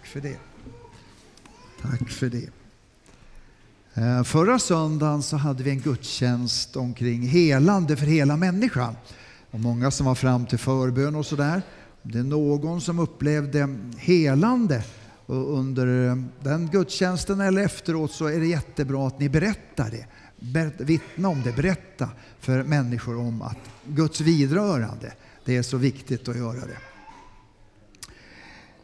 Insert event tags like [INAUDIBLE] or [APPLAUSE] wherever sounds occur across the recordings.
Tack för det. Tack för det. Eh, förra söndagen så hade vi en gudstjänst omkring helande för hela människan. Och många som var fram till förbön och sådär. Om det är någon som upplevde helande under eh, den gudstjänsten eller efteråt så är det jättebra att ni berättar det. Vittna om det, berätta för människor om att Guds vidrörande, det är så viktigt att göra det.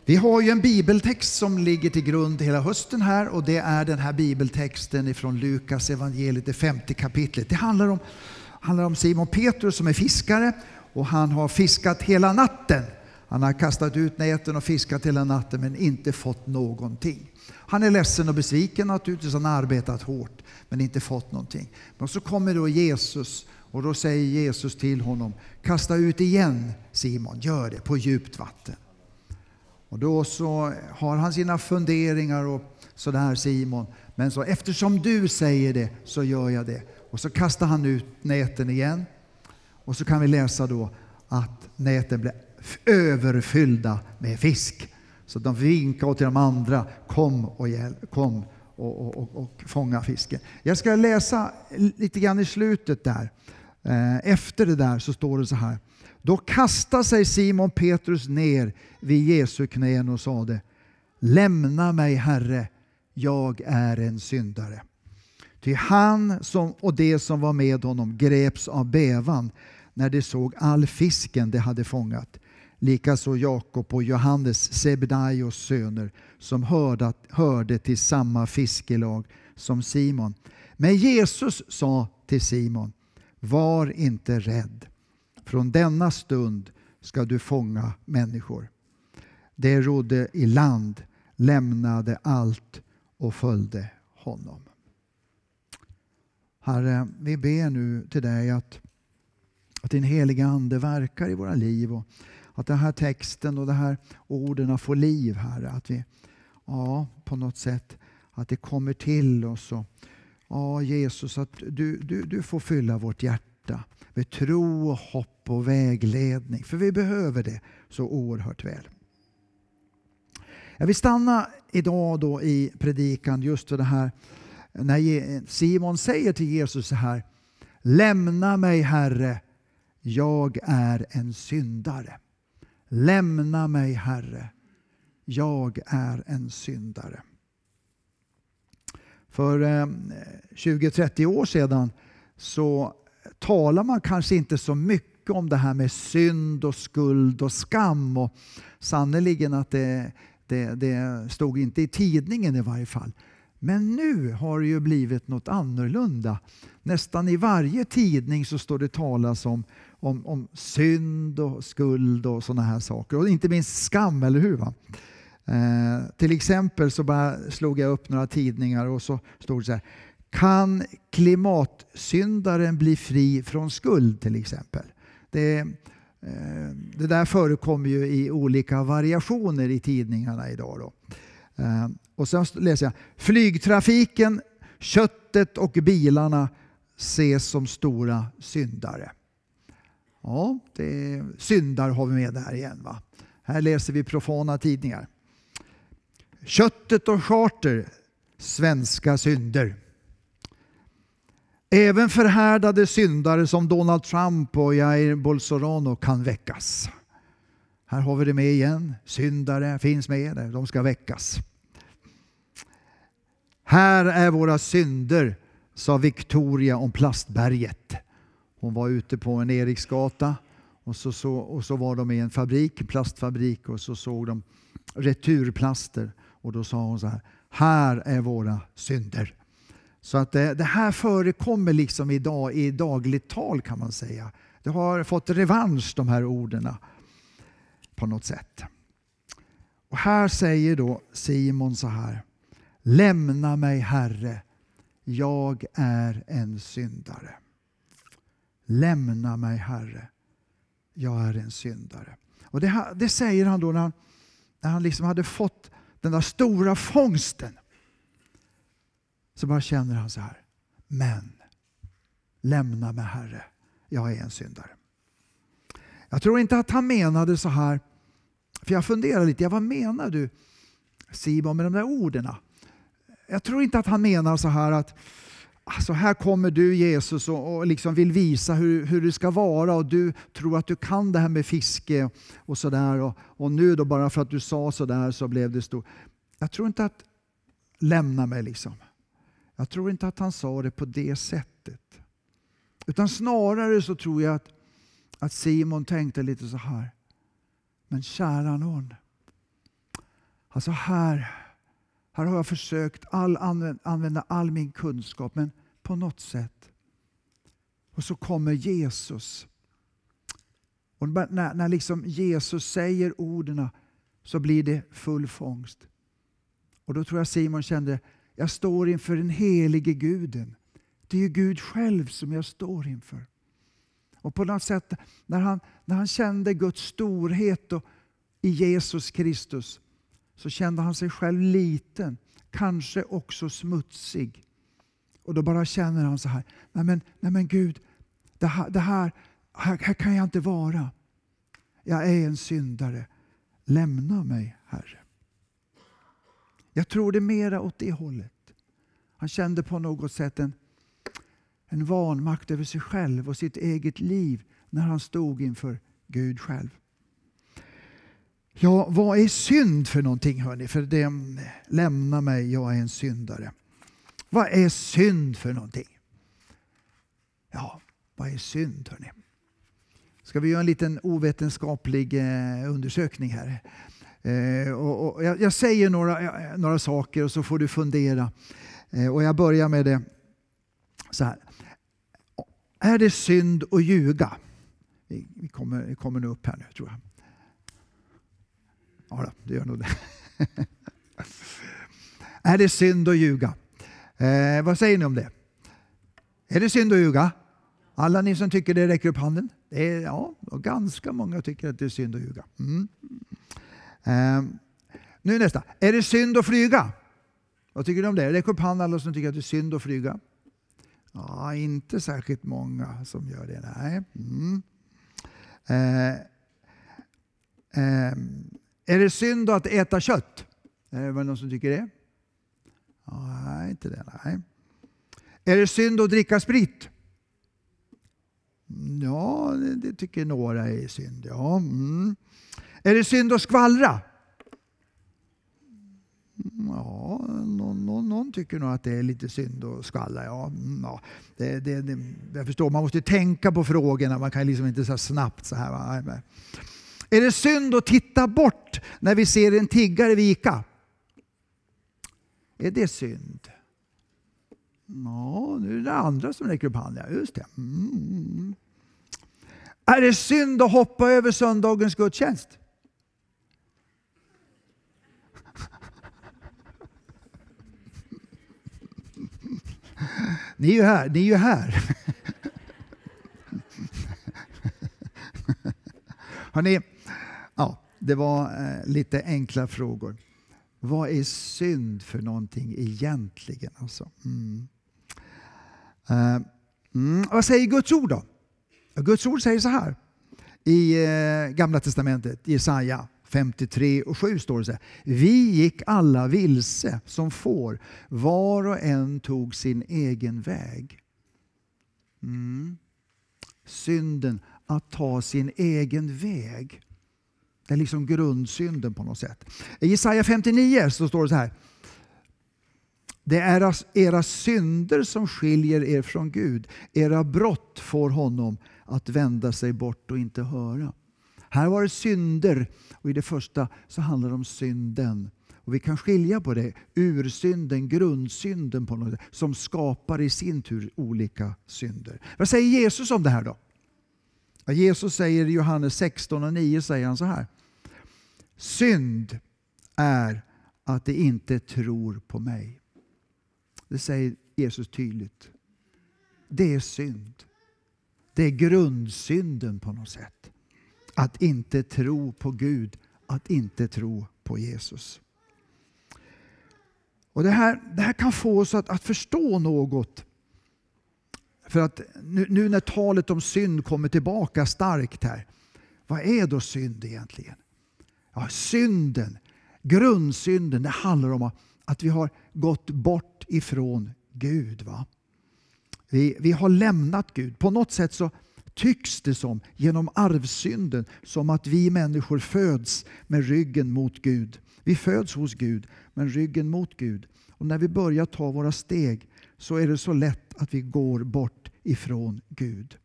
Vi har ju en bibeltext som ligger till grund hela hösten här och det är den här bibeltexten ifrån Lukas evangeliet, det femte kapitlet. Det handlar om, handlar om Simon Petrus som är fiskare och han har fiskat hela natten. Han har kastat ut näten och fiskat hela natten men inte fått någonting. Han är ledsen och besviken naturligtvis, han har arbetat hårt men inte fått någonting. Men så kommer då Jesus och då säger Jesus till honom, kasta ut igen Simon, gör det på djupt vatten. Och då så har han sina funderingar och sådär Simon. Men så eftersom du säger det så gör jag det. Och så kastar han ut näten igen. Och så kan vi läsa då att näten blev överfyllda med fisk. Så de vinkade till de andra, kom och, hjälp, kom och, och, och, och fånga fisken. Jag ska läsa lite grann i slutet där. Eh, efter det där så står det så här. Då kastade sig Simon Petrus ner vid Jesu knän och sade Lämna mig Herre, jag är en syndare. Ty han som, och de som var med honom greps av bävan när de såg all fisken de hade fångat. Likaså Jakob och Johannes, Sebedaios söner, som hörde, hörde till samma fiskelag som Simon. Men Jesus sa till Simon, var inte rädd. Från denna stund ska du fånga människor. Det rodde i land, lämnade allt och följde honom. Herre, vi ber nu till dig att, att din heliga Ande verkar i våra liv och att den här texten och de här orden får liv, Herre. Att vi, ja, på något sätt, att det kommer till oss. Och, ja, Jesus, att du, du, du får fylla vårt hjärta med tro och hopp och vägledning. För vi behöver det så oerhört väl. Jag vill stanna idag då i predikan just för det här när Simon säger till Jesus så här Lämna mig Herre, jag är en syndare. Lämna mig Herre, jag är en syndare. För eh, 20-30 år sedan så talar man kanske inte så mycket om det här med synd och skuld och skam. Och sannerligen att det, det, det stod inte i tidningen i varje fall. Men nu har det ju blivit något annorlunda. Nästan i varje tidning så står det talas om, om, om synd och skuld och sådana här saker. Och inte minst skam, eller hur? Va? Eh, till exempel så bara slog jag upp några tidningar och så stod det så här kan klimatsyndaren bli fri från skuld till exempel? Det, eh, det där förekommer ju i olika variationer i tidningarna idag. Då. Eh, och sen läser jag flygtrafiken, köttet och bilarna ses som stora syndare. Ja, det syndar har vi med där igen. Va? Här läser vi profana tidningar. Köttet och charter, svenska synder. Även förhärdade syndare som Donald Trump och Jair Bolsonaro kan väckas. Här har vi det med igen. Syndare finns med, de ska väckas. Här är våra synder, sa Victoria om plastberget. Hon var ute på en Eriksgata och så, så, och så var de i en fabrik, en plastfabrik och så såg de returplaster och då sa hon så här. Här är våra synder. Så att det, det, här förekommer liksom idag i dagligt tal kan man säga. Det har fått revansch de här orden på något sätt. Och här säger då Simon så här. Lämna mig Herre, jag är en syndare. Lämna mig Herre, jag är en syndare. Och det, det säger han då när han, när han liksom hade fått den där stora fångsten så bara känner han så här. Men lämna mig Herre, jag är en syndare. Jag tror inte att han menade så här, för jag funderar lite, ja, vad menar du? Simon med de där orden. Jag tror inte att han menar så här att Alltså här kommer du Jesus och, och liksom vill visa hur, hur det ska vara och du tror att du kan det här med fiske och sådär. Och, och nu då bara för att du sa sådär så blev det stort. Jag tror inte att lämna mig liksom. Jag tror inte att han sa det på det sättet. Utan snarare så tror jag att, att Simon tänkte lite så här. Men kära någon. Alltså här här har jag försökt all, använda all min kunskap, men på något sätt. Och så kommer Jesus. Och när, när liksom Jesus säger orden så blir det full fångst. Och då tror jag Simon kände, jag står inför den helige guden. Det är ju Gud själv som jag står inför. Och på något sätt, när han, när han kände Guds storhet och, i Jesus Kristus, så kände han sig själv liten, kanske också smutsig. Och då bara känner han så här, nej men, nej men Gud, det här, det här, här, här kan jag inte vara. Jag är en syndare. Lämna mig, Herre. Jag tror det är mera åt det hållet. Han kände på något sätt en, en vanmakt över sig själv och sitt eget liv när han stod inför Gud själv. Ja, vad är synd för någonting hörni? För det lämnar mig, jag är en syndare. Vad är synd för någonting? Ja, vad är synd hörni? Ska vi göra en liten ovetenskaplig eh, undersökning här? Eh, och, och jag, jag, säger några, eh, några saker och så får du fundera. Eh, och jag börjar med det så här. Är det synd att ljuga? Vi, vi kommer, vi kommer nu upp här nu tror jag. Ja, det gör nog det. [LAUGHS] är det synd att ljuga? Eh, vad säger ni om det? Är det synd att ljuga? Alla ni som tycker det, räcker upp handen. Det är, ja, ganska många tycker att det är synd att ljuga. Mm. Ehm, nu nästa. Är det synd att flyga? Vad tycker du om det? Räck upp handen alla som tycker att det är synd att flyga. Ja, inte särskilt många som gör det. Nej. Mm. Eh, eh, är det synd att äta kött? Är det någon som tycker det? Nej, inte det. Nej. Är det synd att dricka sprit? Ja, det tycker några är synd. Ja. Mm. Är det synd att skvallra? Ja, någon, någon, någon, tycker nog att det är lite synd att skvallra. Ja, mm, ja. Det, det, det, jag förstår, man måste tänka på frågorna. Man kan liksom inte så snabbt så här. Är det synd att titta bort när vi ser en tiggare vika? Är det synd? Ja, nu är det andra som räcker upp handen. Ja, just det. Mm. Är det synd att hoppa över söndagens gudstjänst? Ni är ju här. Ni är ju här. [LAUGHS] Hörrni, Ja, det var eh, lite enkla frågor. Vad är synd för någonting egentligen? Alltså? Mm. Eh, mm, vad säger Guds ord då? Guds ord säger så här i eh, Gamla Testamentet, Jesaja 53 och 7 står det så här. Vi gick alla vilse som får, var och en tog sin egen väg. Mm. Synden, att ta sin egen väg. Det är liksom grundsynden på något sätt. I Jesaja 59 så står det så här. Det är era synder som skiljer er från Gud. Era brott får honom att vända sig bort och inte höra. Här var det synder och i det första så handlar det om synden. Och Vi kan skilja på det. Ursynden, grundsynden på något sätt, som skapar i sin tur olika synder. Vad säger Jesus om det här då? Jesus säger i Johannes 16 och 9 säger han så här. Synd är att de inte tror på mig. Det säger Jesus tydligt. Det är synd. Det är grundsynden på något sätt. Att inte tro på Gud, att inte tro på Jesus. Och Det här, det här kan få oss att, att förstå något. För att nu, nu när talet om synd kommer tillbaka starkt här. Vad är då synd egentligen? Ja, synden, Grundsynden det handlar om att vi har gått bort ifrån Gud. Va? Vi, vi har lämnat Gud. På något sätt så tycks det som, genom arvsynden, som att vi människor föds med ryggen mot Gud. Vi föds hos Gud, men ryggen mot Gud. Och när vi börjar ta våra steg så är det så lätt att vi går bort ifrån Gud.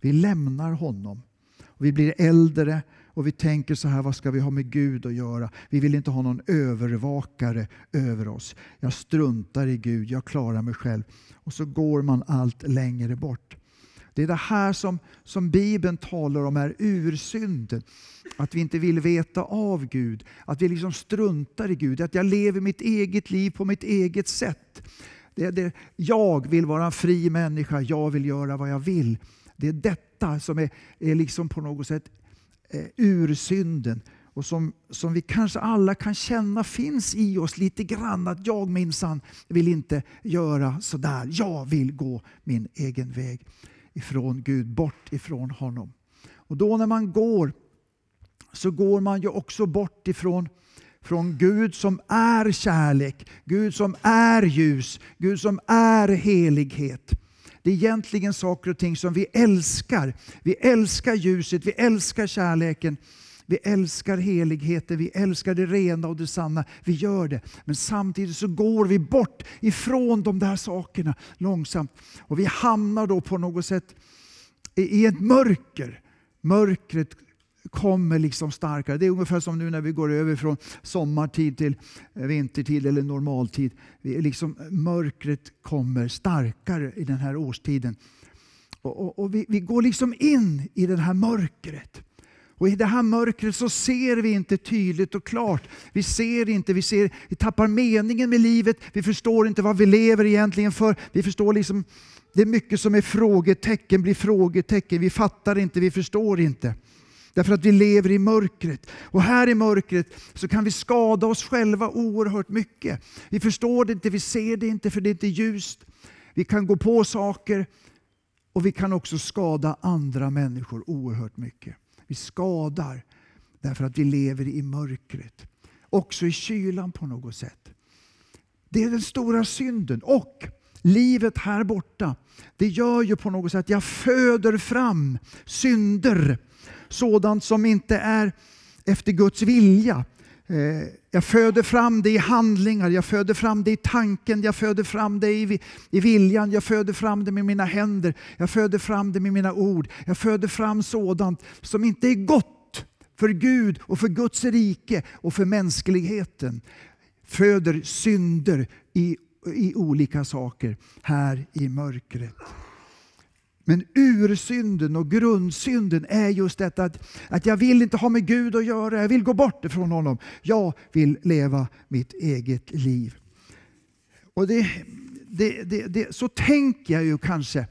Vi lämnar honom. Vi blir äldre och vi tänker så här, vad ska vi ha med Gud att göra? Vi vill inte ha någon övervakare över oss. Jag struntar i Gud, jag klarar mig själv. Och så går man allt längre bort. Det är det här som, som Bibeln talar om är ursynden. Att vi inte vill veta av Gud, att vi liksom struntar i Gud, att jag lever mitt eget liv på mitt eget sätt. Det är det, jag vill vara en fri människa, jag vill göra vad jag vill. Det är detta som är, är liksom på något sätt eh, ursynden och som, som vi kanske alla kan känna finns i oss lite grann. Att jag minsann vill inte göra sådär. Jag vill gå min egen väg ifrån Gud, bort ifrån honom. Och då när man går så går man ju också bort ifrån från Gud som är kärlek, Gud som är ljus, Gud som är helighet. Det är egentligen saker och ting som vi älskar. Vi älskar ljuset, vi älskar kärleken, vi älskar heligheten, vi älskar det rena och det sanna. Vi gör det. Men samtidigt så går vi bort ifrån de där sakerna långsamt. Och vi hamnar då på något sätt i ett mörker. Mörkret kommer liksom starkare. Det är ungefär som nu när vi går över från sommartid till vintertid eller normaltid. liksom, mörkret kommer starkare i den här årstiden. Och, och, och vi, vi, går liksom in i det här mörkret. Och I det här mörkret så ser vi inte tydligt och klart. Vi ser inte, vi, ser, vi tappar meningen med livet, vi förstår inte vad vi lever egentligen för. Vi förstår liksom, det är mycket som är frågetecken, blir frågetecken. Vi fattar inte, vi förstår inte. Därför att vi lever i mörkret. Och här i mörkret så kan vi skada oss själva oerhört mycket. Vi förstår det inte, vi ser det inte för det är inte ljust. Vi kan gå på saker och vi kan också skada andra människor oerhört mycket. Vi skadar därför att vi lever i mörkret. Också i kylan på något sätt. Det är den stora synden. Och livet här borta, det gör ju på något sätt att jag föder fram synder. Sådant som inte är efter Guds vilja. Eh, jag föder fram det i handlingar, jag föder fram det i tanken, jag föder fram det i, i viljan, jag föder fram det med mina händer, jag föder fram det med mina ord. Jag föder fram sådant som inte är gott för Gud och för Guds rike och för mänskligheten. Föder synder i, i olika saker här i mörkret. Men ursynden och grundsynden är just detta att, att jag vill inte ha med Gud att göra. Jag vill gå bort ifrån honom. Jag vill leva mitt eget liv. Och det, det, det, det, Så tänker jag ju kanske.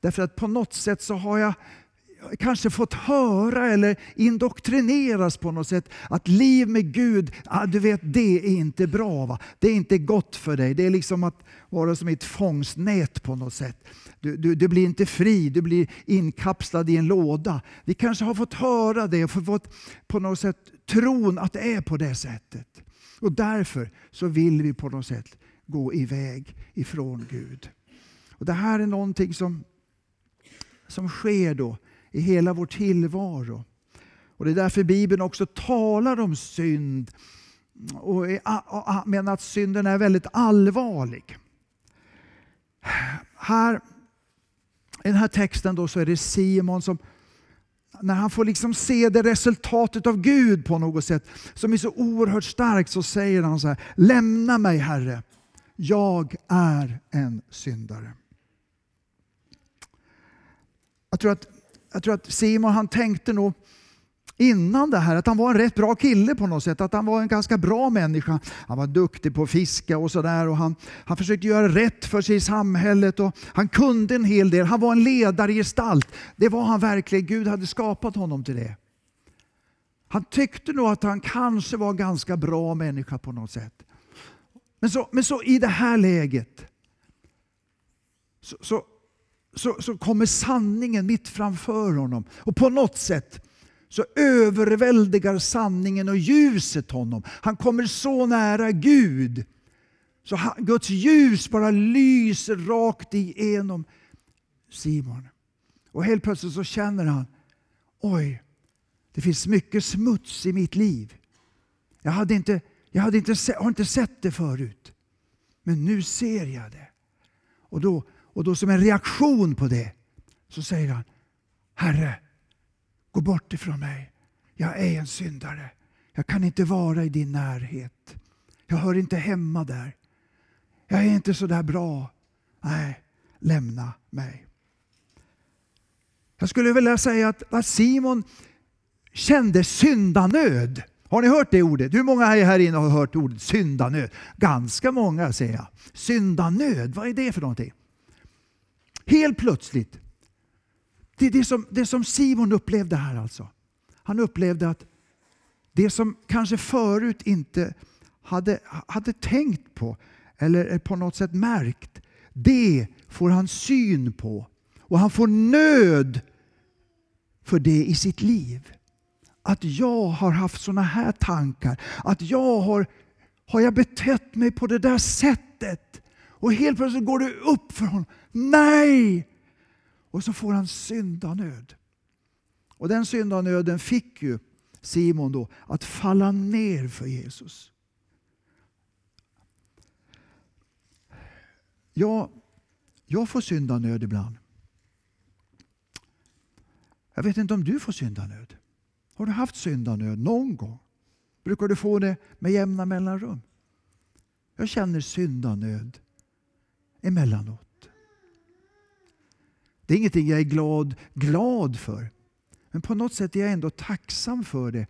Därför att på något sätt så har jag kanske fått höra eller indoktrineras på något sätt att liv med Gud, ah, du vet det är inte bra. Va? Det är inte gott för dig. Det är liksom att vara som ett fångstnät på något sätt. Du, du, du, blir inte fri, du blir inkapslad i en låda. Vi kanske har fått höra det och fått på något sätt tron att det är på det sättet. Och därför så vill vi på något sätt gå iväg ifrån Gud. Och Det här är någonting som, som sker då i hela vår tillvaro. Och Det är därför Bibeln också talar om synd och menar att synden är väldigt allvarlig. Här i den här texten då så är det Simon som när han får liksom se det resultatet av Gud på något sätt som är så oerhört starkt så säger han så här, lämna mig Herre, jag är en syndare. Jag tror att, jag tror att Simon han tänkte nog innan det här att han var en rätt bra kille på något sätt. Att han var en ganska bra människa. Han var duktig på att fiska och sådär. Han, han försökte göra rätt för sig i samhället. Och han kunde en hel del. Han var en ledargestalt. Det var han verkligen. Gud hade skapat honom till det. Han tyckte nog att han kanske var en ganska bra människa på något sätt. Men så, men så i det här läget så, så, så, så kommer sanningen mitt framför honom. Och på något sätt så överväldigar sanningen och ljuset honom. Han kommer så nära Gud. Så Guds ljus bara lyser rakt igenom Simon. Och helt plötsligt så känner han, oj, det finns mycket smuts i mitt liv. Jag, hade inte, jag hade inte, har inte sett det förut. Men nu ser jag det. Och då, och då som en reaktion på det så säger han, Herre, gå bort ifrån mig. Jag är en syndare. Jag kan inte vara i din närhet. Jag hör inte hemma där. Jag är inte så där bra. Nej, lämna mig. Jag skulle vilja säga att Simon kände syndanöd. Har ni hört det ordet? Hur många här inne har hört ordet syndanöd? Ganska många säger jag. Syndanöd, vad är det för någonting? Helt plötsligt. Det är det som, det som Simon upplevde här alltså. Han upplevde att det som kanske förut inte hade, hade tänkt på eller på något sätt märkt, det får han syn på. Och han får nöd för det i sitt liv. Att jag har haft sådana här tankar. Att jag har, har jag betett mig på det där sättet. Och helt plötsligt går det upp för honom. Nej! Och så får han syndanöd. Och den syndanöden fick ju Simon då att falla ner för Jesus. Ja, jag får syndanöd ibland. Jag vet inte om du får syndanöd. Har du haft syndanöd någon gång? Brukar du få det med jämna mellanrum? Jag känner syndanöd emellanåt. Det är ingenting jag är glad, glad för. Men på något sätt är jag ändå tacksam för det.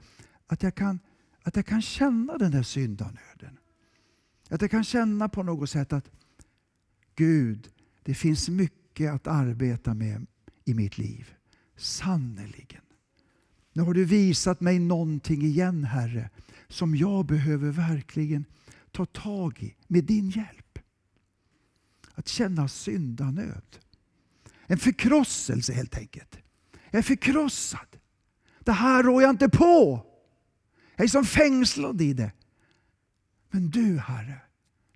Att jag kan, att jag kan känna den där syndanöden. Att jag kan känna på något sätt att Gud, det finns mycket att arbeta med i mitt liv. Sannerligen. Nu har du visat mig någonting igen Herre som jag behöver verkligen ta tag i med din hjälp. Att känna syndanöd. En förkrosselse helt enkelt. Jag är förkrossad. Det här rår jag inte på. Jag är som fängslad i det. Men du Herre,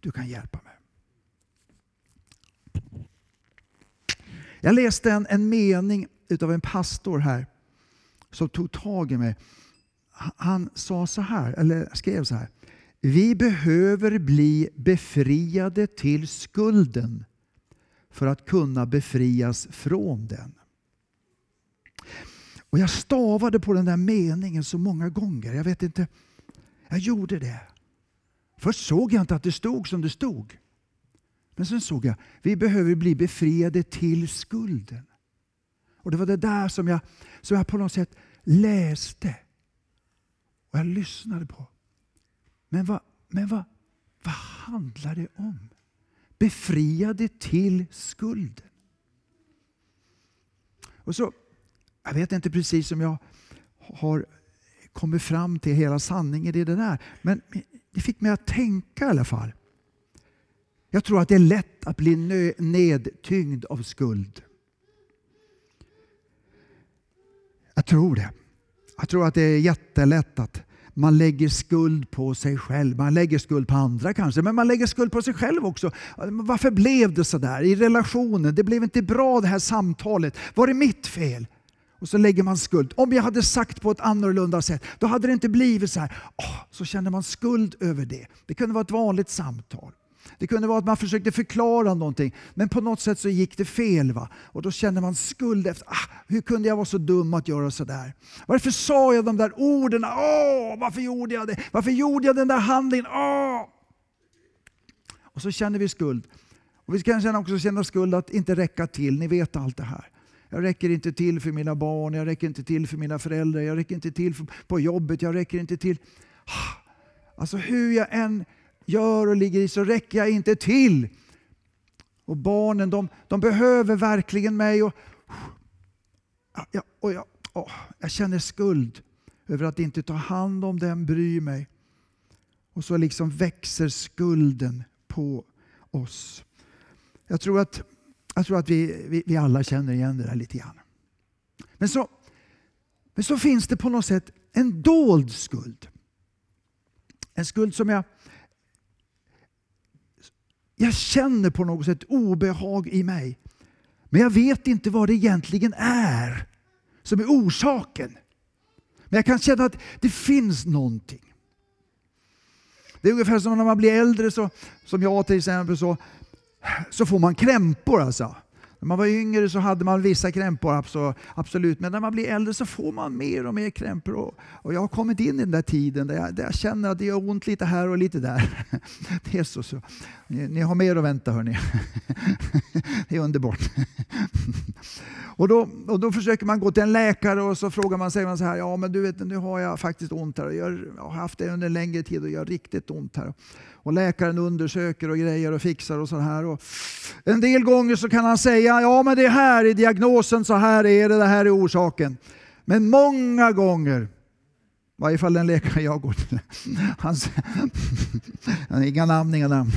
du kan hjälpa mig. Jag läste en, en mening utav en pastor här som tog tag i mig. Han sa så här, eller skrev så här. Vi behöver bli befriade till skulden för att kunna befrias från den. Och Jag stavade på den där meningen så många gånger. Jag vet inte. Jag gjorde det. Först såg jag inte att det stod som det stod. Men sen såg jag, vi behöver bli befriade till skulden. Och Det var det där som jag, som jag på något sätt läste och jag lyssnade på. Men vad, men vad, vad handlar det om? Befriade till skulden. Och så, Jag vet inte precis om jag har kommit fram till hela sanningen i det där. Men det fick mig att tänka i alla fall. Jag tror att det är lätt att bli nedtyngd av skuld. Jag tror det. Jag tror att det är jättelätt att man lägger skuld på sig själv. Man lägger skuld på andra kanske, men man lägger skuld på sig själv också. Varför blev det så där i relationen? Det blev inte bra det här samtalet. Var det mitt fel? Och så lägger man skuld. Om jag hade sagt på ett annorlunda sätt, då hade det inte blivit så här. Oh, så känner man skuld över det. Det kunde vara ett vanligt samtal. Det kunde vara att man försökte förklara någonting, men på något sätt så gick det fel. Va? Och då kände man skuld efter, ah, hur kunde jag vara så dum att göra sådär? Varför sa jag de där orden? Oh, varför gjorde jag det? Varför gjorde jag den där handlingen? Oh! Och så känner vi skuld. Och Vi kan också känna skuld att inte räcka till. Ni vet allt det här. Jag räcker inte till för mina barn, jag räcker inte till för mina föräldrar, jag räcker inte till på jobbet, jag räcker inte till. Ah! Alltså hur jag än gör och ligger i så räcker jag inte till. Och barnen de, de behöver verkligen mig. Och, och jag, oh, jag känner skuld över att inte ta hand om dem, bry mig. Och så liksom växer skulden på oss. Jag tror att, jag tror att vi, vi, vi alla känner igen det där lite grann. Men så Men så finns det på något sätt en dold skuld. En skuld som jag, jag känner på något sätt obehag i mig. Men jag vet inte vad det egentligen är som är orsaken. Men jag kan känna att det finns någonting. Det är ungefär som när man blir äldre, så, som jag till exempel, så, så får man krämpor. Alltså. När man var yngre så hade man vissa krämpor, absolut. Men när man blir äldre så får man mer och mer krämpor. Och, och jag har kommit in i den där tiden där jag, där jag, känner att det gör ont lite här och lite där. [LAUGHS] Det är så. så. Ni, ni har mer att vänta hörni. [LAUGHS] Det är underbart. [LAUGHS] Och då, och då försöker man gå till en läkare och så frågar man, säger man så här, ja men du vet nu har jag faktiskt ont här. Jag har haft det under en längre tid och gör riktigt ont här. Och läkaren undersöker och grejer och fixar och så här. Och en del gånger så kan han säga, ja men det här är diagnosen, så här är det, det här är orsaken. Men många gånger varje fall den läkare jag går till. Han, [LAUGHS] inga namn, inga namn.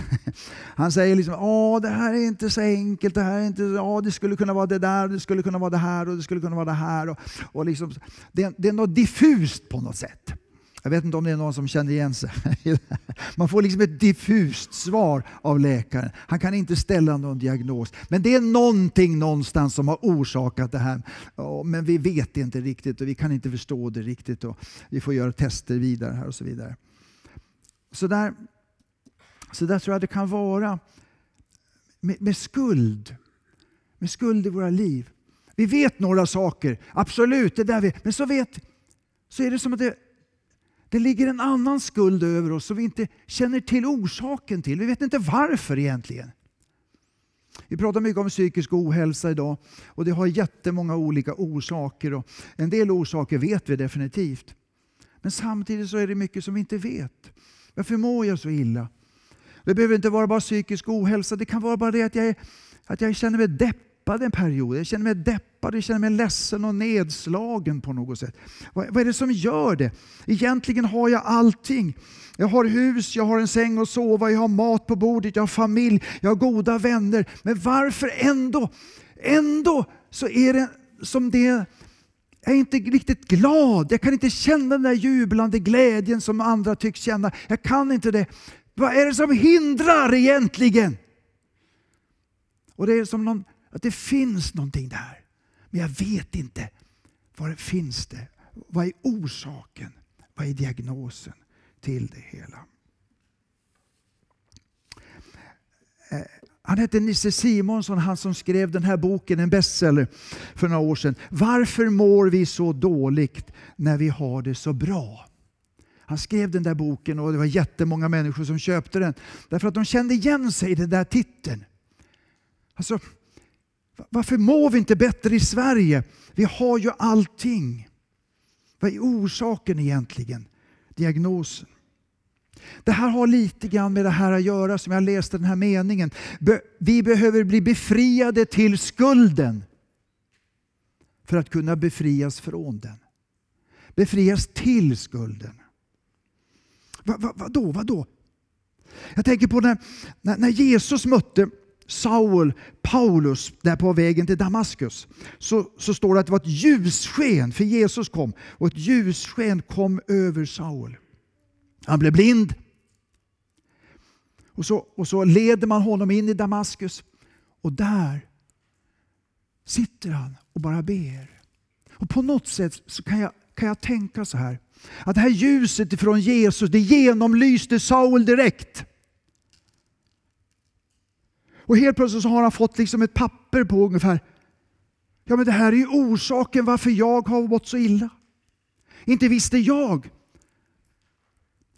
Han säger liksom, att det här är inte så enkelt, det här är inte, åh, det skulle kunna vara det där, det skulle kunna vara det här och det skulle kunna vara det här. Och, och liksom, det, det är något diffust på något sätt. Jag vet inte om det är någon som känner igen sig. [LAUGHS] Man får liksom ett diffust svar av läkaren. Han kan inte ställa någon diagnos. Men det är någonting någonstans som har orsakat det här. Men vi vet inte riktigt och vi kan inte förstå det riktigt. Och vi får göra tester vidare här och så vidare. Så där, så där tror jag det kan vara med, med skuld. Med skuld i våra liv. Vi vet några saker, absolut, det där vi, men så vet så är det som att det det ligger en annan skuld över oss som vi inte känner till orsaken till. Vi vet inte varför egentligen. Vi pratar mycket om psykisk ohälsa idag och det har jättemånga olika orsaker. Och en del orsaker vet vi definitivt. Men samtidigt så är det mycket som vi inte vet. Varför mår jag så illa? Det behöver inte vara bara psykisk ohälsa. Det kan vara bara det att jag, är, att jag känner mig deppig deppad en period. Jag känner mig deppad, jag känner mig ledsen och nedslagen på något sätt. Vad, vad är det som gör det? Egentligen har jag allting. Jag har hus, jag har en säng att sova, jag har mat på bordet, jag har familj, jag har goda vänner. Men varför ändå, ändå så är det som det jag är inte riktigt glad. Jag kan inte känna den där jublande glädjen som andra tycks känna. Jag kan inte det. Vad är det som hindrar egentligen? Och det är som någon att det finns någonting där. Men jag vet inte. Var finns det? Vad är orsaken? Vad är diagnosen till det hela? Eh, han hette Nisse Simonsson, han som skrev den här boken, en bestseller för några år sedan. Varför mår vi så dåligt när vi har det så bra? Han skrev den där boken och det var jättemånga människor som köpte den. Därför att de kände igen sig i den där titeln. Alltså, varför mår vi inte bättre i Sverige? Vi har ju allting. Vad är orsaken egentligen? Diagnosen. Det här har lite grann med det här att göra som jag läste den här meningen. Vi behöver bli befriade till skulden för att kunna befrias från den. Befrias till skulden. Va, va, vadå, vadå? Jag tänker på när, när, när Jesus mötte Saul, Paulus, där på vägen till Damaskus, så, så står det att det var ett ljussken, för Jesus kom, och ett ljussken kom över Saul. Han blev blind. Och så, och så leder man honom in i Damaskus, och där sitter han och bara ber. Och på något sätt så kan jag, kan jag tänka så här, att det här ljuset från Jesus, det genomlyste Saul direkt. Och helt plötsligt så har han fått liksom ett papper på ungefär, ja men det här är ju orsaken varför jag har mått så illa. Inte visste jag,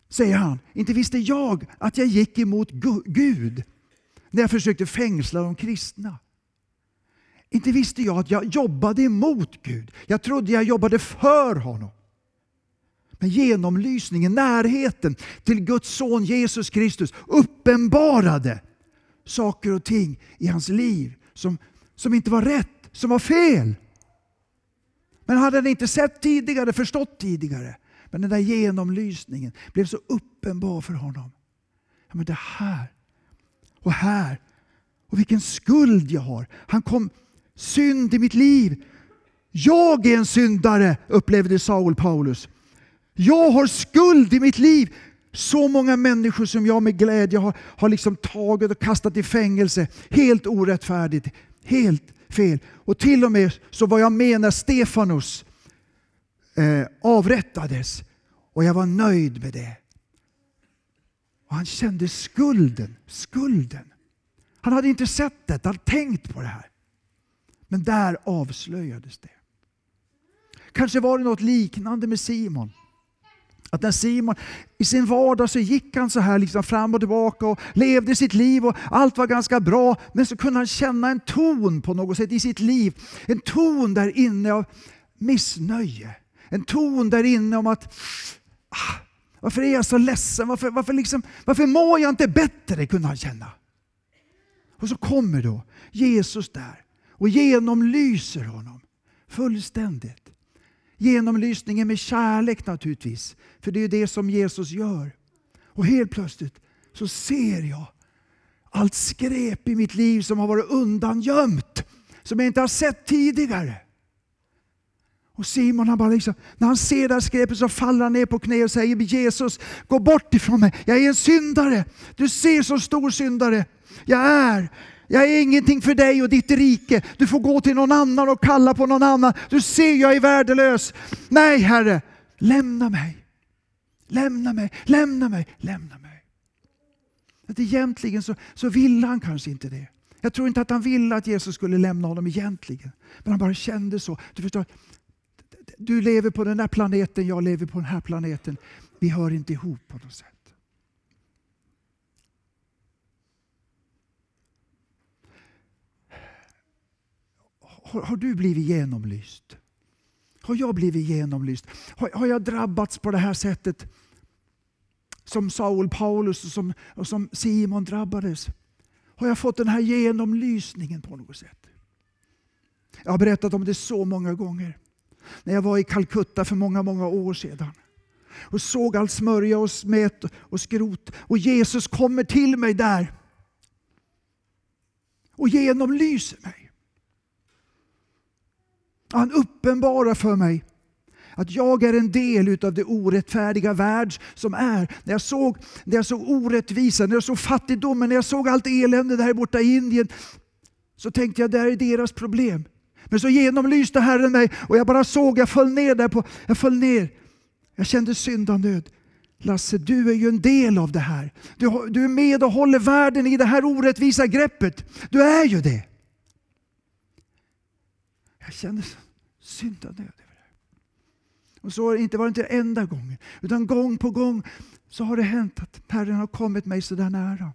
säger han, inte visste jag att jag gick emot Gud när jag försökte fängsla de kristna. Inte visste jag att jag jobbade emot Gud. Jag trodde jag jobbade för honom. Men genomlysningen, närheten till Guds son Jesus Kristus uppenbarade saker och ting i hans liv som, som inte var rätt, som var fel. Men hade han inte sett tidigare, förstått tidigare. Men den där genomlysningen blev så uppenbar för honom. Ja, men det här och här och vilken skuld jag har. Han kom synd i mitt liv. Jag är en syndare, upplevde Saul Paulus. Jag har skuld i mitt liv. Så många människor som jag med glädje har, har liksom tagit och kastat i fängelse. Helt orättfärdigt. Helt fel. Och till och med så var jag med när Stefanus eh, avrättades. Och jag var nöjd med det. Och han kände skulden. Skulden. Han hade inte sett det, han hade tänkt på det här. Men där avslöjades det. Kanske var det något liknande med Simon. Att när Simon i sin vardag så gick han så här liksom fram och tillbaka och levde sitt liv och allt var ganska bra. Men så kunde han känna en ton på något sätt i sitt liv. En ton där inne av missnöje. En ton där inne om att ah, varför är jag så ledsen? Varför, varför, liksom, varför mår jag inte bättre? kunde han känna. Och så kommer då Jesus där och genomlyser honom fullständigt. Genomlysningen med kärlek naturligtvis. För det är det som Jesus gör. Och helt plötsligt så ser jag allt skräp i mitt liv som har varit undangömt. Som jag inte har sett tidigare. Och Simon han bara liksom, när han ser det här skräpet så faller han ner på knä och säger Jesus, gå bort ifrån mig. Jag är en syndare. Du ser så stor syndare. Jag är. Jag är ingenting för dig och ditt rike. Du får gå till någon annan och kalla på någon annan. Du ser, jag är värdelös. Nej, Herre, lämna mig. Lämna mig, lämna mig, lämna mig. Att egentligen så, så ville han kanske inte det. Jag tror inte att han ville att Jesus skulle lämna honom egentligen. Men han bara kände så. Du förstår, du lever på den där planeten, jag lever på den här planeten. Vi hör inte ihop på något sätt. Har, har du blivit genomlyst? Har jag blivit genomlyst? Har, har jag drabbats på det här sättet? Som Saul Paulus och som, och som Simon drabbades. Har jag fått den här genomlysningen på något sätt? Jag har berättat om det så många gånger. När jag var i Calcutta för många, många år sedan och såg all smörja och smet och skrot. Och Jesus kommer till mig där och genomlyser mig. Han uppenbarar för mig att jag är en del av det orättfärdiga värld som är. När jag såg, när jag såg orättvisa, när jag såg fattigdomen, när jag såg allt elände där borta i Indien så tänkte jag det här är deras problem. Men så genomlyste Herren mig och jag bara såg, jag föll ner där på, jag föll ner. Jag kände syndanöd. Lasse, du är ju en del av det här. Du, du är med och håller världen i det här orättvisa greppet. Du är ju det. Jag kände syndanöd över det. Och så har det inte varit inte enda gången, utan gång på gång så har det hänt att Herren har kommit mig så där nära.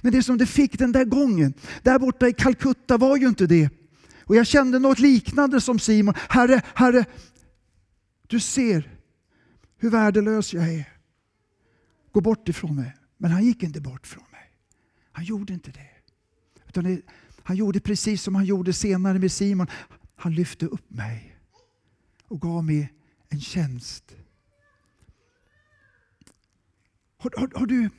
Men det som det fick den där gången, där borta i Calcutta var ju inte det. Och jag kände något liknande som Simon. Herre, Herre, du ser hur värdelös jag är. Gå bort ifrån mig. Men han gick inte bort från mig. Han gjorde inte det. Utan det, han gjorde precis som han gjorde senare med Simon. Han lyfte upp mig och gav mig en tjänst. Har, har, har du,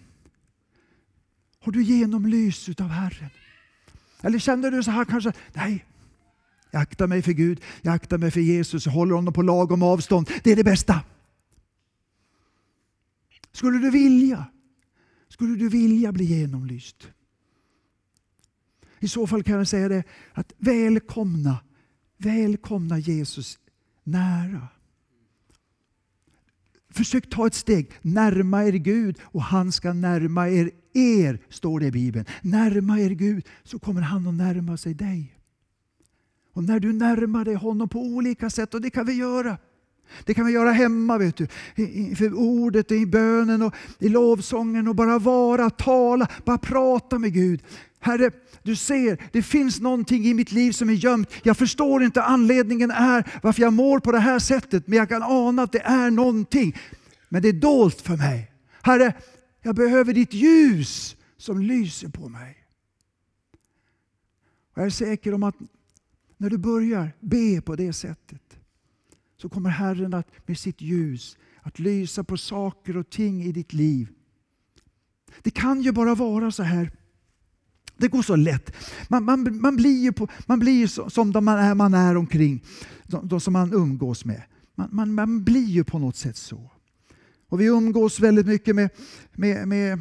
har du genomlys av Herren? Eller känner du så här kanske, nej, jag aktar mig för Gud, jag aktar mig för Jesus, jag håller honom på lagom avstånd. Det är det bästa. Skulle du vilja, skulle du vilja bli genomlyst? I så fall kan jag säga det att välkomna, välkomna Jesus nära. Försök ta ett steg, närma er Gud och han ska närma er er, står det i Bibeln. Närma er Gud så kommer han att närma sig dig. Och när du närmar dig honom på olika sätt, och det kan vi göra. Det kan vi göra hemma, vet du. För ordet, i bönen och i lovsången och bara vara, tala, bara prata med Gud. Herre, du ser, det finns någonting i mitt liv som är gömt. Jag förstår inte anledningen är varför jag mår på det här sättet, men jag kan ana att det är någonting. Men det är dolt för mig. Herre, jag behöver ditt ljus som lyser på mig. Och jag är säker om att när du börjar be på det sättet så kommer Herren att med sitt ljus att lysa på saker och ting i ditt liv. Det kan ju bara vara så här det går så lätt. Man, man, man blir ju, på, man blir ju som de man är, man är omkring, de, de som man umgås med. Man, man, man blir ju på något sätt så. Och vi umgås väldigt mycket med, med, med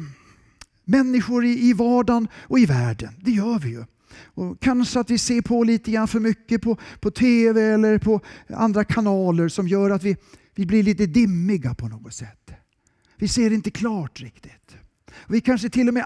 människor i, i vardagen och i världen. Det gör vi ju. Och kanske att vi ser på lite grann för mycket på, på TV eller på andra kanaler som gör att vi, vi blir lite dimmiga på något sätt. Vi ser inte klart riktigt. Vi kanske till och med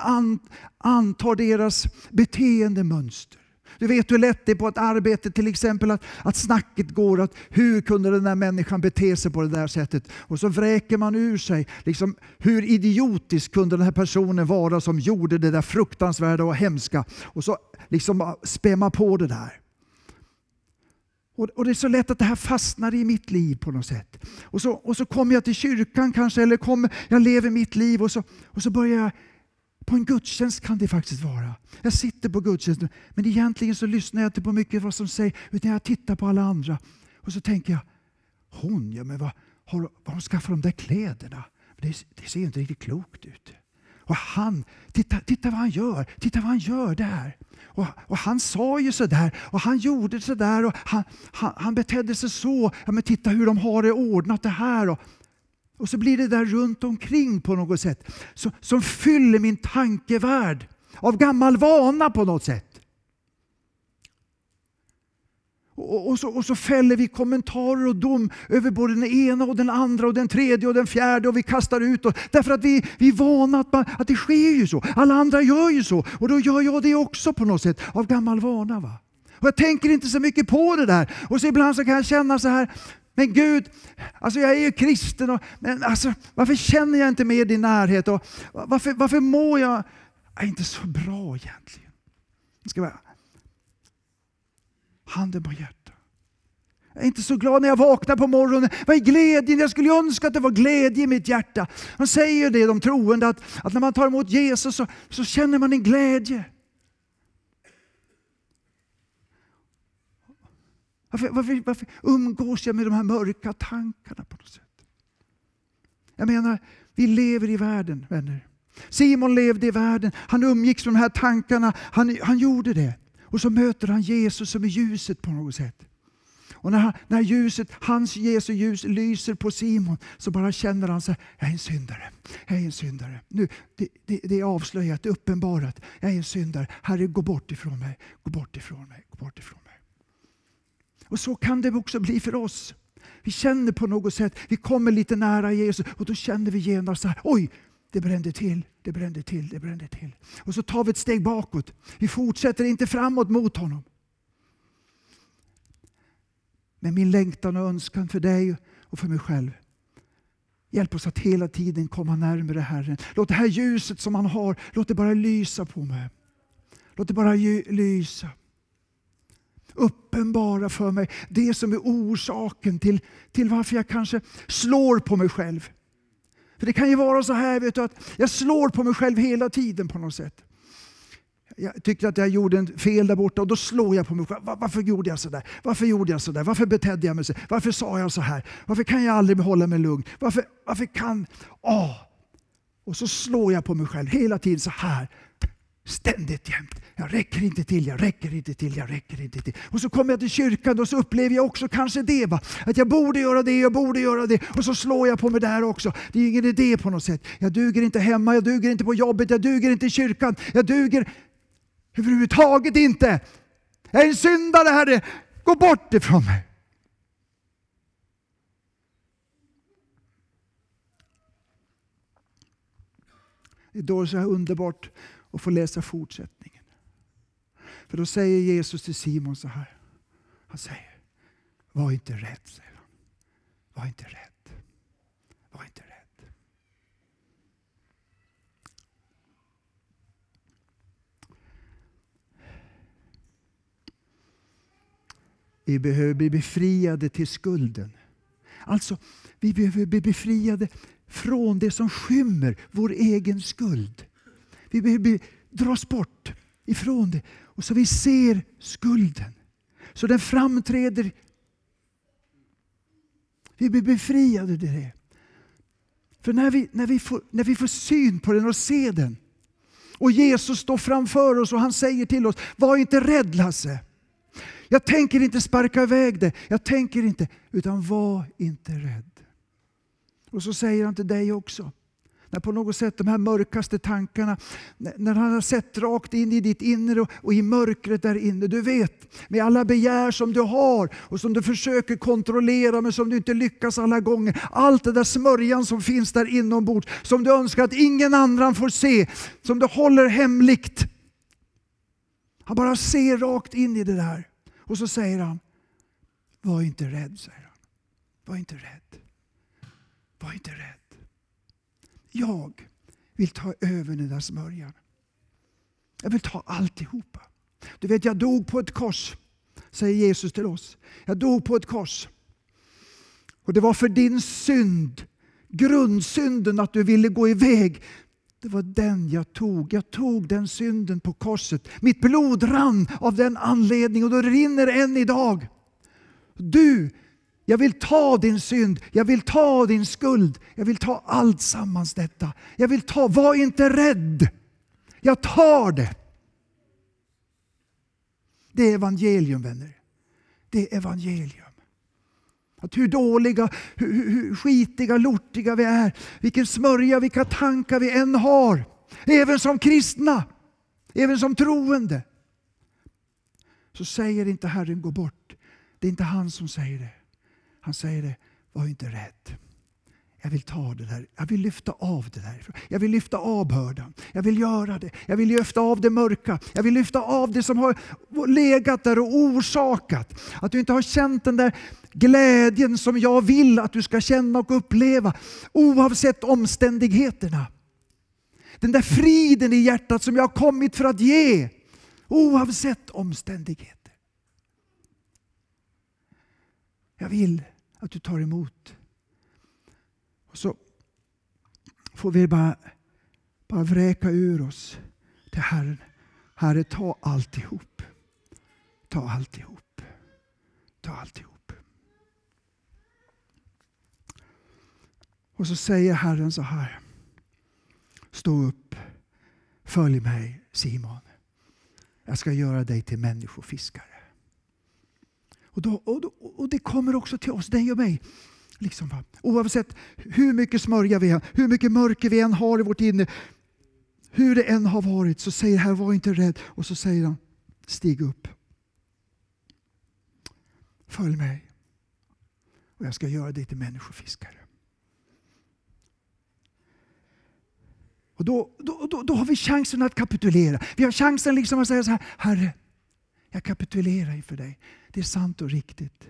antar deras beteendemönster. Du vet hur lätt det är på ett arbete till exempel att, att snacket går att hur kunde den där människan bete sig på det där sättet? Och så vräker man ur sig liksom, hur idiotisk kunde den här personen vara som gjorde det där fruktansvärda och hemska? Och så liksom spär man på det där. Och, det är så lätt att det här fastnar i mitt liv på något sätt. Och så, och så kommer jag till kyrkan kanske, eller kommer, jag lever mitt liv och så, och så börjar jag på en gudstjänst kan det faktiskt vara. Jag sitter på gudstjänsten, men egentligen så lyssnar jag inte på mycket vad som sägs, utan jag tittar på alla andra. Och så tänker jag, hon, ja men vad har, vad hon skaffat de där kläderna? Det, det ser ju inte riktigt klokt ut. Och han, titta, titta vad han gör, titta vad han gör där. Och, och han sa ju sådär och han gjorde sådär och han, han, han betedde sig så. Ja, men titta hur de har det ordnat det här. Och, och så blir det där runt omkring på något sätt som, som fyller min tankevärld av gammal vana på något sätt. Och, och, så, och så fäller vi kommentarer och dom över både den ena och den andra och den tredje och den fjärde och vi kastar ut oss. Därför att vi, vi är vana att, man, att det sker ju så. Alla andra gör ju så och då gör jag det också på något sätt av gammal vana. Va? Och jag tänker inte så mycket på det där. Och så ibland så kan jag känna så här, men Gud, alltså jag är ju kristen, och, men alltså, varför känner jag inte mer din närhet? Och varför, varför mår jag, jag inte så bra egentligen? Ska jag handen på hjärtat. Jag är inte så glad när jag vaknar på morgonen. Vad är glädjen? Jag skulle önska att det var glädje i mitt hjärta. De säger ju det, de troende, att, att när man tar emot Jesus så, så känner man en glädje. Varför, varför, varför umgås jag med de här mörka tankarna på något sätt? Jag menar, vi lever i världen, vänner. Simon levde i världen, han umgicks med de här tankarna, han, han gjorde det. Och så möter han Jesus som är ljuset på något sätt. Och när, när ljuset, hans Jesu ljus lyser på Simon så bara känner han sig, jag är en syndare. Jag är en syndare. Nu, det, det, det är avslöjat, det är uppenbarat. Jag är en syndare. Herre, gå bort ifrån mig. Gå bort ifrån mig. Gå bort ifrån mig. Och så kan det också bli för oss. Vi känner på något sätt, vi kommer lite nära Jesus och då känner vi genast så här, oj, det brände till, det brände till, det brände till. Och så tar vi ett steg bakåt. Vi fortsätter inte framåt mot honom. Men min längtan och önskan för dig och för mig själv. Hjälp oss att hela tiden komma närmare Herren. Låt det här ljuset som han har, låt det bara lysa på mig. Låt det bara lysa. Uppenbara för mig det som är orsaken till, till varför jag kanske slår på mig själv. För det kan ju vara så här vet du, att jag slår på mig själv hela tiden på något sätt. Jag tyckte att jag gjorde en fel där borta och då slår jag på mig själv. Varför gjorde jag sådär? Varför gjorde jag sådär? Varför betedde jag mig så? Varför sa jag så här? Varför kan jag aldrig hålla mig lugn? Varför, varför kan... Åh! Och så slår jag på mig själv hela tiden så här. Ständigt jämt. Jag räcker inte till, jag räcker inte till, jag räcker inte till. Och så kommer jag till kyrkan och så upplever jag också kanske det. Va? Att jag borde göra det, jag borde göra det. Och så slår jag på mig där också. Det är ingen idé på något sätt. Jag duger inte hemma, jag duger inte på jobbet, jag duger inte i kyrkan. Jag duger överhuvudtaget inte. Jag är en syndare Herre. Gå bort ifrån mig. Det är då så här underbart och få läsa fortsättningen. För då säger Jesus till Simon så här. Han säger, var inte rädd, säger han. Var inte rädd. Var inte rädd. Vi behöver bli befriade till skulden. Alltså, vi behöver bli befriade från det som skymmer vår egen skuld. Vi behöver dras bort ifrån det. Och så vi ser skulden. Så den framträder. Vi blir befriade ur det. För när vi, när, vi får, när vi får syn på den och ser den Och Jesus står framför oss och han säger till oss, var inte rädd Lasse. Jag tänker inte sparka iväg det. Jag tänker inte, utan var inte rädd. Och så säger han till dig också. När på något sätt de här mörkaste tankarna, när han har sett rakt in i ditt inre och i mörkret där inne. Du vet, med alla begär som du har och som du försöker kontrollera men som du inte lyckas alla gånger. Allt det där smörjan som finns där inombords, som du önskar att ingen annan får se, som du håller hemligt. Han bara ser rakt in i det där. Och så säger han, var inte rädd, säger han. Var inte rädd. Var inte rädd. Jag vill ta över den där smörjan. Jag vill ta alltihopa. Du vet, jag dog på ett kors, säger Jesus till oss. Jag dog på ett kors. Och det var för din synd, grundsynden att du ville gå iväg. Det var den jag tog. Jag tog den synden på korset. Mitt blod rann av den anledningen och det rinner än idag. Du jag vill ta din synd, jag vill ta din skuld, jag vill ta allt sammans detta. Jag vill ta, var inte rädd. Jag tar det. Det är evangelium vänner. Det är evangelium. Att hur dåliga, hur, hur skitiga, lortiga vi är, vilken smörja, vilka tankar vi än har. Även som kristna, även som troende. Så säger inte Herren gå bort. Det är inte han som säger det. Han säger det, var inte rädd. Jag vill ta det där. Jag vill lyfta av det där. Jag vill lyfta av bördan. Jag vill göra det. Jag vill lyfta av det mörka. Jag vill lyfta av det som har legat där och orsakat. Att du inte har känt den där glädjen som jag vill att du ska känna och uppleva oavsett omständigheterna. Den där friden i hjärtat som jag har kommit för att ge oavsett omständigheter. Jag vill att du tar emot. Och så får vi bara, bara vräka ur oss till Herren. Herre, ta alltihop. Ta alltihop. Ta alltihop. Och så säger Herren så här. Stå upp. Följ mig Simon. Jag ska göra dig till människofiskare. Och, då, och, då, och det kommer också till oss, dig och mig. Liksom, Oavsett hur mycket smörja vi har, hur mycket mörker vi än har i vårt inre. Hur det än har varit så säger Herren, var inte rädd. Och så säger han, stig upp. Följ mig. Och jag ska göra dig till människofiskare. Och då, då, då, då har vi chansen att kapitulera. Vi har chansen liksom att säga så här, Herre, jag kapitulerar inför dig. Det är sant och riktigt.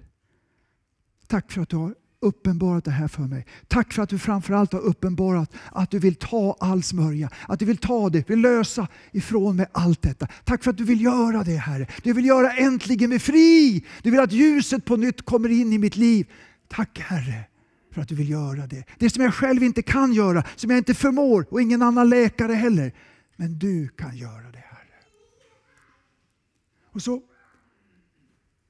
Tack för att du har uppenbarat det här för mig. Tack för att du framförallt har uppenbarat att du vill ta all smörja, att du vill ta det, vill lösa ifrån mig allt detta. Tack för att du vill göra det Herre. Du vill göra äntligen mig fri. Du vill att ljuset på nytt kommer in i mitt liv. Tack Herre för att du vill göra det. Det som jag själv inte kan göra, som jag inte förmår och ingen annan läkare heller. Men du kan göra det och så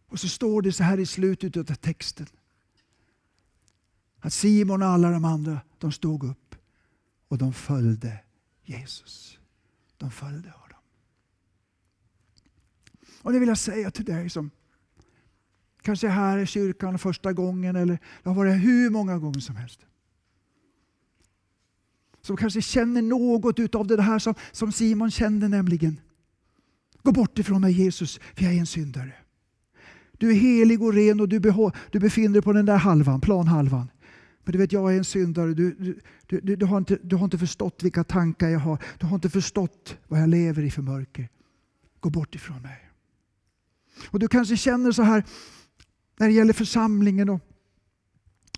och så står det så här i slutet av texten. Att Simon och alla de andra, de stod upp och de följde Jesus. De följde honom. Och det vill jag säga till dig som kanske är här i kyrkan första gången eller det har varit hur många gånger som helst. Som kanske känner något av det här som, som Simon kände nämligen. Gå bort ifrån mig Jesus, för jag är en syndare. Du är helig och ren och du, du befinner dig på den där halvan, planhalvan. Men du vet, jag är en syndare. Du, du, du, du, har inte, du har inte förstått vilka tankar jag har. Du har inte förstått vad jag lever i för mörker. Gå bort ifrån mig. Och Du kanske känner så här när det gäller församlingen och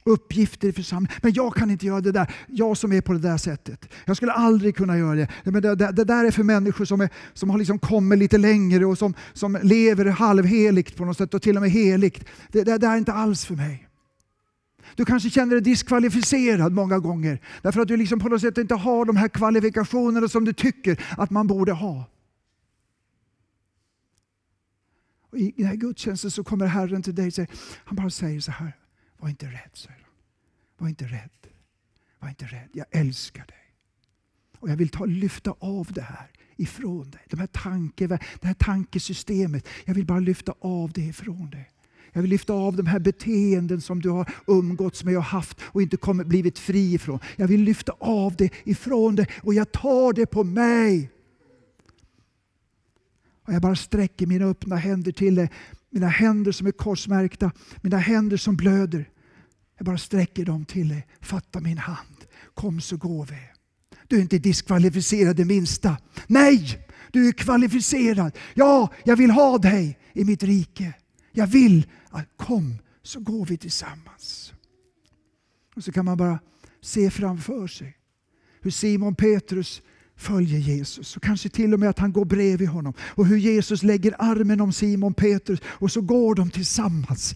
uppgifter i församlingen. Men jag kan inte göra det där. Jag som är på det där sättet. Jag skulle aldrig kunna göra det. Men det, det, det där är för människor som, är, som har liksom kommit lite längre och som, som lever halvheligt på något sätt och till och med heligt. Det, det, det är inte alls för mig. Du kanske känner dig diskvalificerad många gånger därför att du liksom på något sätt inte har de här kvalifikationerna som du tycker att man borde ha. Och I den här gudstjänsten så kommer Herren till dig och säger, han bara säger så här. Var inte rädd, säger han. Var inte rädd. Var inte rädd. Jag älskar dig. Och jag vill ta, lyfta av det här ifrån dig. De här tanke, det här tankesystemet, jag vill bara lyfta av det ifrån dig. Jag vill lyfta av de här beteenden som du har umgåtts med och haft och inte kommit, blivit fri ifrån. Jag vill lyfta av det ifrån dig och jag tar det på mig. Och jag bara sträcker mina öppna händer till dig. Mina händer som är korsmärkta, mina händer som blöder. Jag bara sträcker dem till dig. Fatta min hand. Kom så går vi. Du är inte diskvalificerad det minsta. Nej, du är kvalificerad. Ja, jag vill ha dig i mitt rike. Jag vill att kom så går vi tillsammans. Och så kan man bara se framför sig hur Simon Petrus följer Jesus. Och kanske till och med att han går bredvid honom. Och hur Jesus lägger armen om Simon Petrus och så går de tillsammans.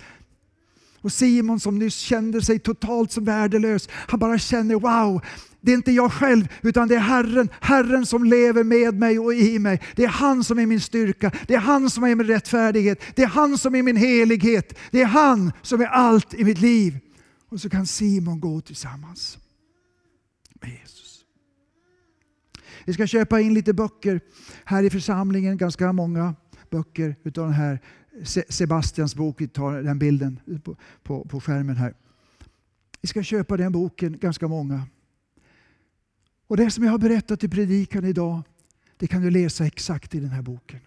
Och Simon som nyss kände sig totalt som värdelös, han bara känner wow, det är inte jag själv, utan det är Herren. Herren som lever med mig och i mig. Det är han som är min styrka. Det är han som är min rättfärdighet. Det är han som är min helighet. Det är han som är allt i mitt liv. Och så kan Simon gå tillsammans med Jesus. Vi ska köpa in lite böcker här i församlingen, ganska många böcker utav den här Sebastians bok. Vi tar den bilden på, på, på skärmen här. Vi ska köpa den boken, ganska många. Och det som jag har berättat i predikan idag, det kan du läsa exakt i den här boken.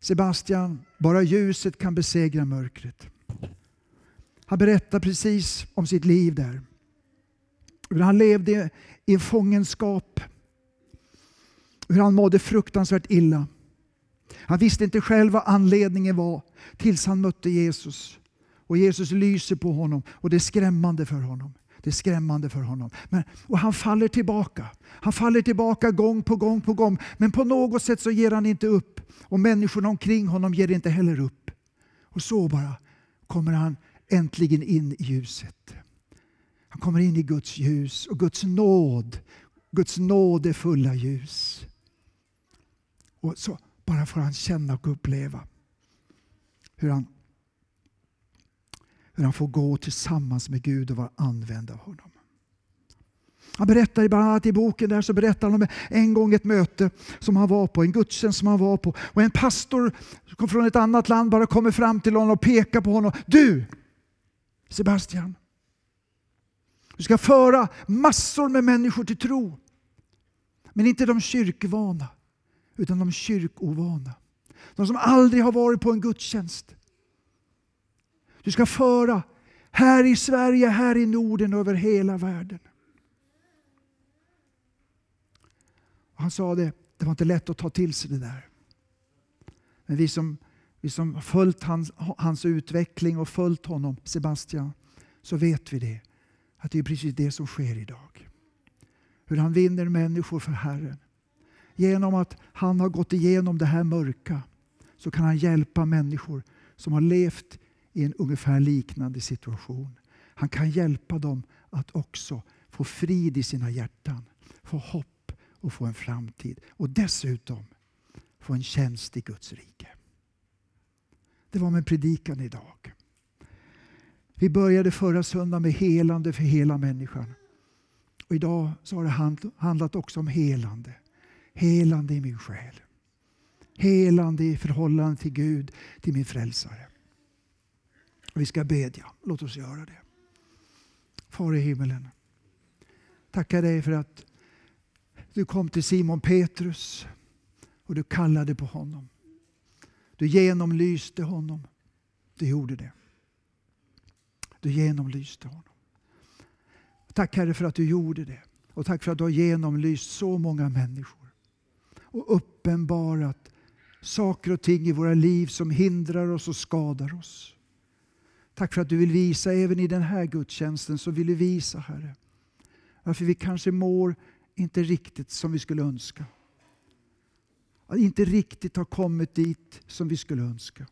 Sebastian, bara ljuset kan besegra mörkret. Han berättar precis om sitt liv där. Hur han levde i fångenskap. Hur han mådde fruktansvärt illa. Han visste inte själv vad anledningen var tills han mötte Jesus. Och Jesus lyser på honom och det är skrämmande för honom. Det är skrämmande för honom. Men, och han faller tillbaka. Han faller tillbaka gång på gång på gång. Men på något sätt så ger han inte upp. Och människorna omkring honom ger inte heller upp. Och så bara kommer han äntligen in i ljuset. Han kommer in i Guds ljus och Guds nåd. Guds nåd är fulla ljus. Och så bara får han känna och uppleva hur han hur han får gå tillsammans med Gud och vara använd av honom. Han berättar bland annat i boken där så berättar han om en gång ett möte som han var på, en gudstjänst som han var på. Och en pastor som kom från ett annat land bara kommer fram till honom och pekar på honom. Du Sebastian, du ska föra massor med människor till tro. Men inte de kyrkvana, utan de kyrkovana. De som aldrig har varit på en gudstjänst. Du ska föra här i Sverige, här i Norden, över hela världen. han sa det, det var inte lätt att ta till sig det där. Men vi som, vi som följt hans, hans utveckling och följt honom, Sebastian, så vet vi det. Att det är precis det som sker idag. Hur han vinner människor för Herren. Genom att han har gått igenom det här mörka så kan han hjälpa människor som har levt i en ungefär liknande situation. Han kan hjälpa dem att också få frid i sina hjärtan, få hopp och få en framtid. Och dessutom få en tjänst i Guds rike. Det var min predikan idag. Vi började förra söndagen med helande för hela människan. Och idag så har det handlat också om helande. Helande i min själ. Helande i förhållande till Gud, till min frälsare. Vi ska bedja. Låt oss göra det. Far i himmelen. Tackar dig för att du kom till Simon Petrus och du kallade på honom. Du genomlyste honom. Du gjorde det. Du genomlyste honom. Tack Herre för att du gjorde det. Och tack för att du har genomlyst så många människor. Och uppenbarat saker och ting i våra liv som hindrar oss och skadar oss. Tack för att du vill visa, även i den här gudstjänsten, så vill du visa Herre, varför vi kanske mår inte riktigt som vi skulle önska. Att inte riktigt har kommit dit som vi skulle önska.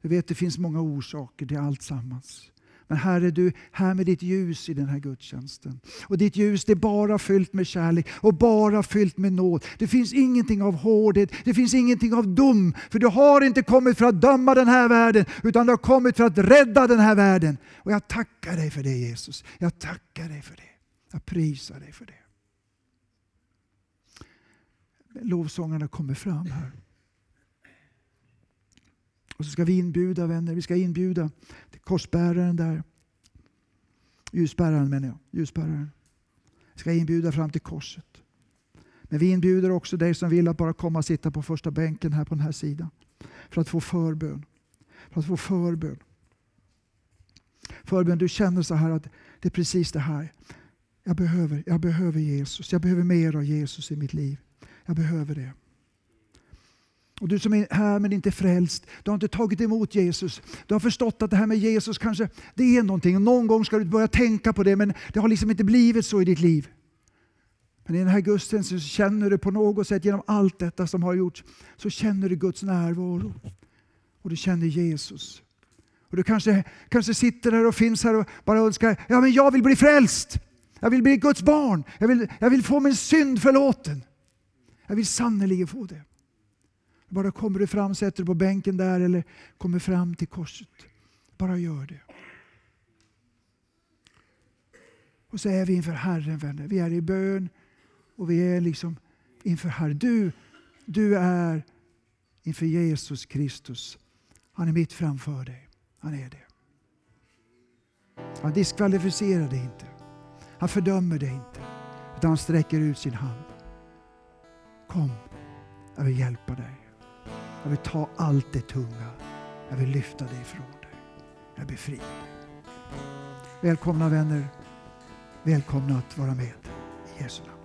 Jag vet, det finns många orsaker till allt sammans. Men Herre, du här med ditt ljus i den här gudstjänsten. Och ditt ljus det är bara fyllt med kärlek och bara fyllt med nåd. Det finns ingenting av hårdhet, det finns ingenting av dom. För du har inte kommit för att döma den här världen, utan du har kommit för att rädda den här världen. Och jag tackar dig för det Jesus. Jag tackar dig för det. Jag prisar dig för det. lovsångarna kommer fram här. Och så ska vi inbjuda vänner, vi ska inbjuda till korsbäraren där. Ljusbäraren menar jag. Ljusbäraren. Vi ska inbjuda fram till korset. Men vi inbjuder också dig som vill att bara komma och sitta på första bänken här på den här sidan. För att få förbön. För att få förbön. Förbön, du känner så här att det är precis det här. Jag behöver, jag behöver Jesus. Jag behöver mer av Jesus i mitt liv. Jag behöver det. Och du som är här men inte frälst, du har inte tagit emot Jesus. Du har förstått att det här med Jesus kanske, det är någonting. Någon gång ska du börja tänka på det men det har liksom inte blivit så i ditt liv. Men i den här gudstjänsten så känner du på något sätt genom allt detta som har gjorts, så känner du Guds närvaro. Och du känner Jesus. Och du kanske, kanske sitter här och finns här och bara önskar, ja men jag vill bli frälst. Jag vill bli Guds barn. Jag vill, jag vill få min synd förlåten. Jag vill sannerligen få det. Bara kommer du fram, sätter dig på bänken där eller kommer fram till korset. Bara gör det. Och så är vi inför Herren vänner. Vi är i bön och vi är liksom inför Herren. Du, du är inför Jesus Kristus. Han är mitt framför dig. Han är det. Han diskvalificerar dig inte. Han fördömer dig inte. Utan han sträcker ut sin hand. Kom, jag vill hjälpa dig. Jag vill ta allt det tunga. Jag vill lyfta dig ifrån dig. Jag befriar dig. Välkomna vänner. Välkomna att vara med i Jesu namn.